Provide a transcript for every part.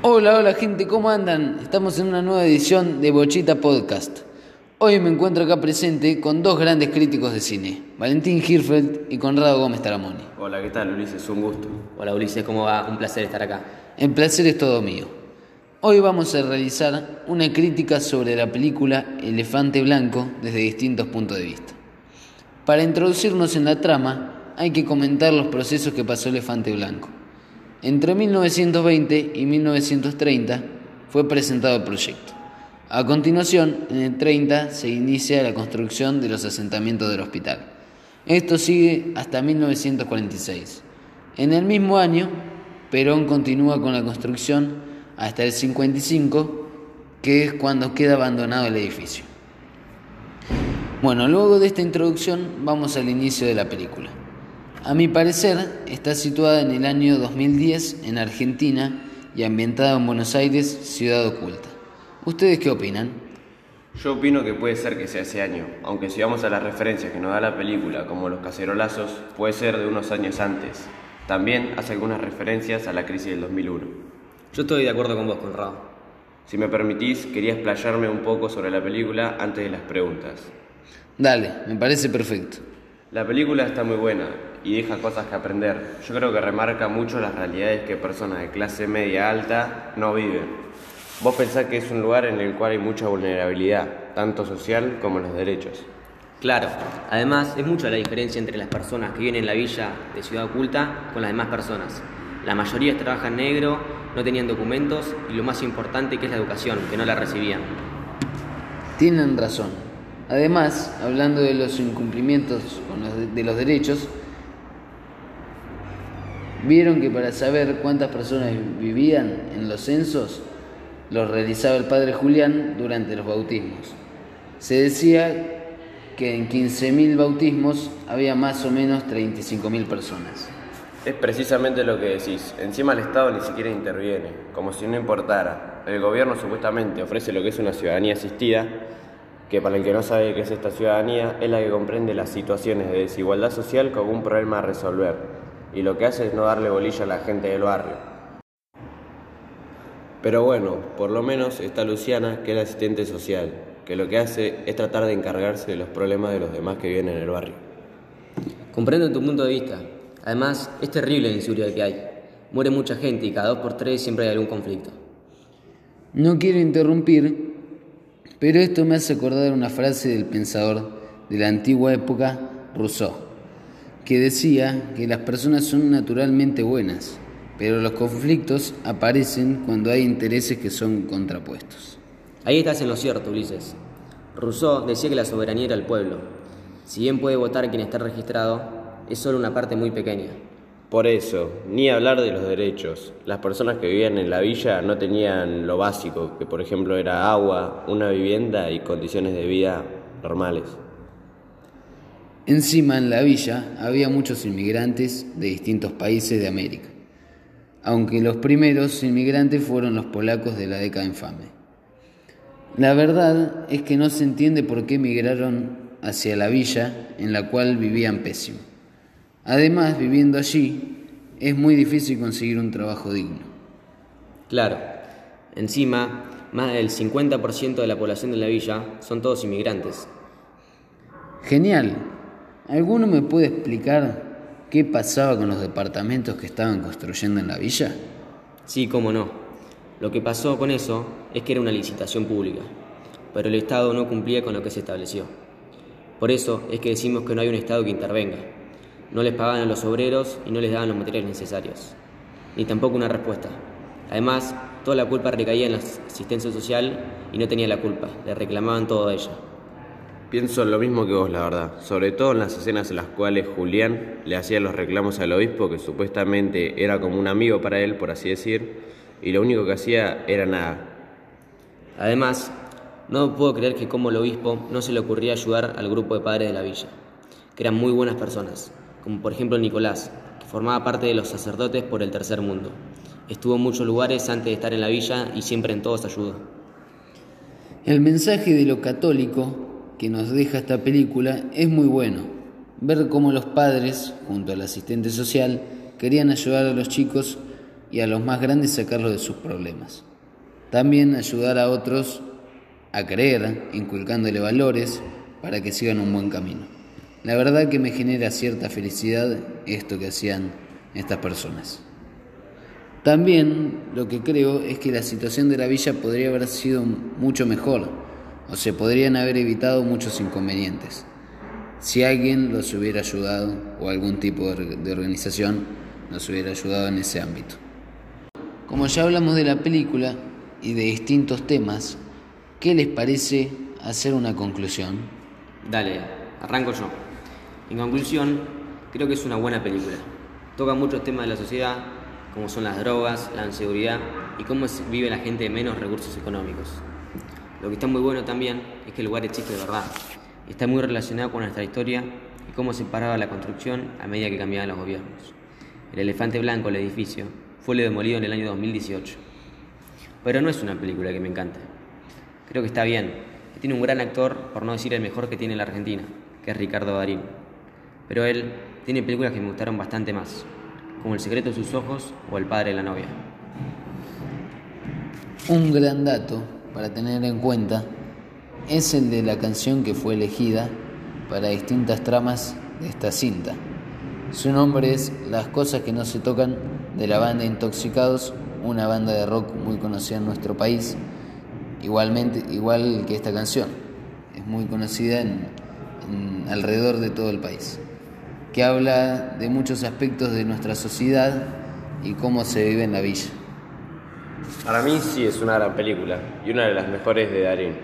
Hola, hola gente, ¿cómo andan? Estamos en una nueva edición de Bochita Podcast. Hoy me encuentro acá presente con dos grandes críticos de cine, Valentín Hirfeld y Conrado Gómez Taramoni. Hola, ¿qué tal Ulises? Un gusto. Hola Ulises, ¿cómo va? Un placer estar acá. El placer es todo mío. Hoy vamos a realizar una crítica sobre la película Elefante Blanco desde distintos puntos de vista. Para introducirnos en la trama, hay que comentar los procesos que pasó Elefante Blanco. Entre 1920 y 1930 fue presentado el proyecto. A continuación, en el 30 se inicia la construcción de los asentamientos del hospital. Esto sigue hasta 1946. En el mismo año, Perón continúa con la construcción hasta el 55, que es cuando queda abandonado el edificio. Bueno, luego de esta introducción vamos al inicio de la película. A mi parecer, está situada en el año 2010 en Argentina y ambientada en Buenos Aires, ciudad oculta. ¿Ustedes qué opinan? Yo opino que puede ser que sea ese año, aunque si vamos a las referencias que nos da la película, como los cacerolazos, puede ser de unos años antes. También hace algunas referencias a la crisis del 2001. Yo estoy de acuerdo con vos, Conrado. Si me permitís, quería explayarme un poco sobre la película antes de las preguntas. Dale, me parece perfecto. La película está muy buena y deja cosas que aprender. Yo creo que remarca mucho las realidades que personas de clase media alta no viven. Vos pensás que es un lugar en el cual hay mucha vulnerabilidad, tanto social como en los derechos. Claro, además es mucha la diferencia entre las personas que viven en la villa de Ciudad Oculta con las demás personas. La mayoría trabajan negro, no tenían documentos y lo más importante que es la educación, que no la recibían. Tienen razón. Además, hablando de los incumplimientos de los derechos, vieron que para saber cuántas personas vivían en los censos, los realizaba el padre Julián durante los bautismos. Se decía que en 15.000 bautismos había más o menos 35.000 personas. Es precisamente lo que decís. Encima el Estado ni siquiera interviene, como si no importara. El gobierno supuestamente ofrece lo que es una ciudadanía asistida, que para el que no sabe qué es esta ciudadanía, es la que comprende las situaciones de desigualdad social como un problema a resolver. Y lo que hace es no darle bolilla a la gente del barrio. Pero bueno, por lo menos está Luciana, que es la asistente social, que lo que hace es tratar de encargarse de los problemas de los demás que viven en el barrio. Comprendo tu punto de vista. Además, es terrible la inseguridad que hay. Muere mucha gente y cada dos por tres siempre hay algún conflicto. No quiero interrumpir, pero esto me hace acordar una frase del pensador de la antigua época, Rousseau, que decía que las personas son naturalmente buenas, pero los conflictos aparecen cuando hay intereses que son contrapuestos. Ahí estás en lo cierto, Ulises. Rousseau decía que la soberanía era el pueblo. Si bien puede votar quien está registrado, es solo una parte muy pequeña. Por eso, ni hablar de los derechos. Las personas que vivían en la villa no tenían lo básico, que por ejemplo era agua, una vivienda y condiciones de vida normales. Encima en la villa había muchos inmigrantes de distintos países de América, aunque los primeros inmigrantes fueron los polacos de la década infame. La verdad es que no se entiende por qué emigraron hacia la villa en la cual vivían pésimo. Además, viviendo allí, es muy difícil conseguir un trabajo digno. Claro, encima, más del 50% de la población de la villa son todos inmigrantes. Genial. ¿Alguno me puede explicar qué pasaba con los departamentos que estaban construyendo en la villa? Sí, cómo no. Lo que pasó con eso es que era una licitación pública, pero el Estado no cumplía con lo que se estableció. Por eso es que decimos que no hay un Estado que intervenga. No les pagaban a los obreros y no les daban los materiales necesarios, ni tampoco una respuesta. Además, toda la culpa recaía en la asistencia social y no tenía la culpa, le reclamaban todo a ella. Pienso lo mismo que vos, la verdad, sobre todo en las escenas en las cuales Julián le hacía los reclamos al obispo, que supuestamente era como un amigo para él, por así decir, y lo único que hacía era nada. Además, no puedo creer que como el obispo no se le ocurría ayudar al grupo de padres de la villa, que eran muy buenas personas, como por ejemplo Nicolás, que formaba parte de los sacerdotes por el tercer mundo. Estuvo en muchos lugares antes de estar en la villa y siempre en todos ayudó. El mensaje de lo católico que nos deja esta película es muy bueno. Ver cómo los padres, junto al asistente social, querían ayudar a los chicos y a los más grandes sacarlos de sus problemas. También ayudar a otros a creer, inculcándole valores para que sigan un buen camino. La verdad que me genera cierta felicidad esto que hacían estas personas. También lo que creo es que la situación de la villa podría haber sido mucho mejor, o se podrían haber evitado muchos inconvenientes, si alguien los hubiera ayudado o algún tipo de organización nos hubiera ayudado en ese ámbito. Como ya hablamos de la película y de distintos temas, ¿qué les parece hacer una conclusión? Dale, arranco yo. En conclusión, creo que es una buena película. Toca muchos temas de la sociedad, como son las drogas, la inseguridad y cómo vive la gente de menos recursos económicos. Lo que está muy bueno también es que el lugar existe de verdad. Está muy relacionado con nuestra historia y cómo se paraba la construcción a medida que cambiaban los gobiernos. El elefante blanco, el edificio, fue demolido en el año 2018. Pero no es una película que me encante. Creo que está bien. Tiene un gran actor, por no decir el mejor que tiene la Argentina, que es Ricardo Darín. Pero él tiene películas que me gustaron bastante más como El secreto de sus ojos o El padre de la novia. Un gran dato para tener en cuenta es el de la canción que fue elegida para distintas tramas de esta cinta. Su nombre es Las cosas que no se tocan de la banda Intoxicados, una banda de rock muy conocida en nuestro país, igualmente igual que esta canción. Es muy conocida en alrededor de todo el país que habla de muchos aspectos de nuestra sociedad y cómo se vive en la villa. Para mí sí es una gran película y una de las mejores de Darín.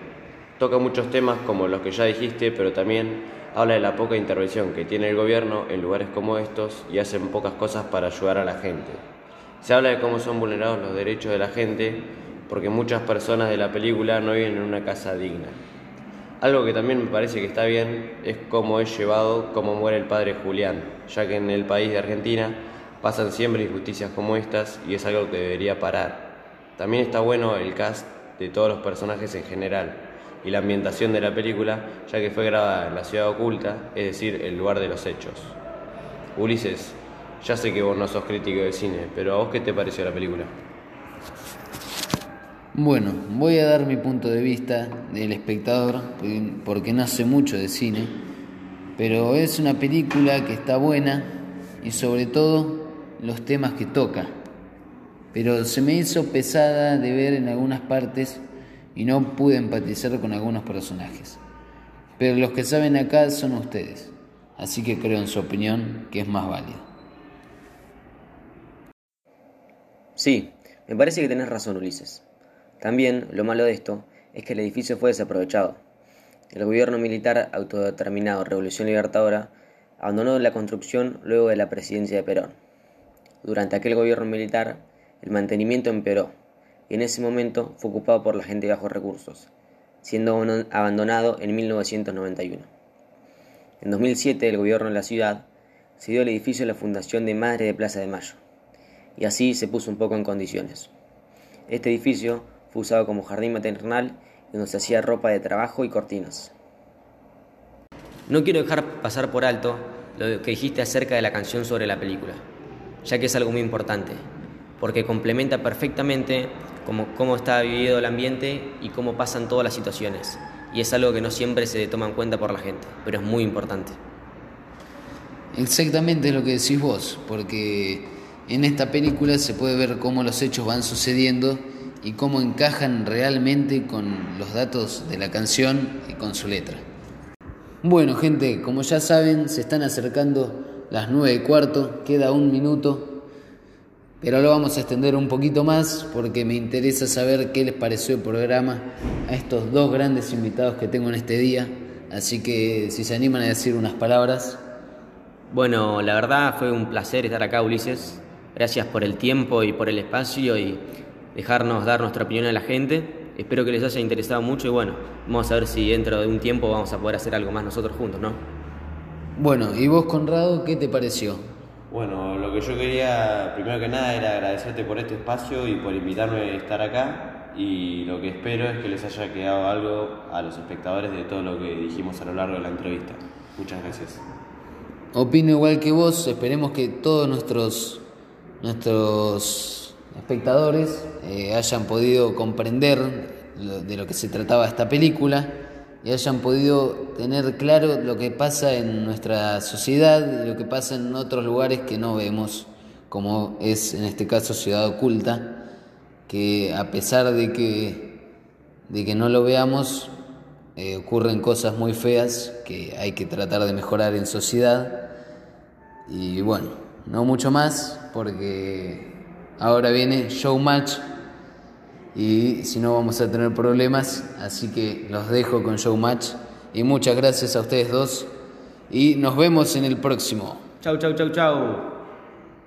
Toca muchos temas como los que ya dijiste, pero también habla de la poca intervención que tiene el gobierno en lugares como estos y hacen pocas cosas para ayudar a la gente. Se habla de cómo son vulnerados los derechos de la gente porque muchas personas de la película no viven en una casa digna. Algo que también me parece que está bien es cómo es llevado cómo muere el padre Julián, ya que en el país de Argentina pasan siempre injusticias como estas y es algo que debería parar. También está bueno el cast de todos los personajes en general y la ambientación de la película, ya que fue grabada en la ciudad oculta, es decir, el lugar de los hechos. Ulises, ya sé que vos no sos crítico de cine, pero ¿a vos qué te pareció la película? Bueno, voy a dar mi punto de vista del espectador, porque no sé mucho de cine, pero es una película que está buena y sobre todo los temas que toca. Pero se me hizo pesada de ver en algunas partes y no pude empatizar con algunos personajes. Pero los que saben acá son ustedes, así que creo en su opinión que es más válida. Sí, me parece que tenés razón, Ulises. También lo malo de esto es que el edificio fue desaprovechado. El gobierno militar autodeterminado Revolución Libertadora abandonó la construcción luego de la presidencia de Perón. Durante aquel gobierno militar, el mantenimiento empeoró y en ese momento fue ocupado por la gente de bajos recursos, siendo abandonado en 1991. En 2007, el gobierno de la ciudad cedió el edificio a la Fundación de Madre de Plaza de Mayo, y así se puso un poco en condiciones. Este edificio fue usado como jardín maternal donde se hacía ropa de trabajo y cortinas. No quiero dejar pasar por alto lo que dijiste acerca de la canción sobre la película, ya que es algo muy importante, porque complementa perfectamente cómo, cómo está vivido el ambiente y cómo pasan todas las situaciones. Y es algo que no siempre se toma en cuenta por la gente, pero es muy importante. Exactamente lo que decís vos, porque en esta película se puede ver cómo los hechos van sucediendo y cómo encajan realmente con los datos de la canción y con su letra. Bueno, gente, como ya saben, se están acercando las nueve y cuarto, queda un minuto, pero lo vamos a extender un poquito más porque me interesa saber qué les pareció el programa a estos dos grandes invitados que tengo en este día. Así que si se animan a decir unas palabras. Bueno, la verdad fue un placer estar acá, Ulises. Gracias por el tiempo y por el espacio y dejarnos dar nuestra opinión a la gente. Espero que les haya interesado mucho y bueno, vamos a ver si dentro de un tiempo vamos a poder hacer algo más nosotros juntos, ¿no? Bueno, ¿y vos, Conrado, qué te pareció? Bueno, lo que yo quería, primero que nada, era agradecerte por este espacio y por invitarme a estar acá. Y lo que espero es que les haya quedado algo a los espectadores de todo lo que dijimos a lo largo de la entrevista. Muchas gracias. Opino igual que vos, esperemos que todos nuestros, nuestros espectadores eh, hayan podido comprender de lo que se trataba esta película y hayan podido tener claro lo que pasa en nuestra sociedad y lo que pasa en otros lugares que no vemos, como es en este caso Ciudad Oculta, que a pesar de que, de que no lo veamos, eh, ocurren cosas muy feas que hay que tratar de mejorar en sociedad. Y bueno, no mucho más, porque ahora viene Showmatch y si no vamos a tener problemas, así que los dejo con Showmatch y muchas gracias a ustedes dos y nos vemos en el próximo. Chau, chau, chau, chau.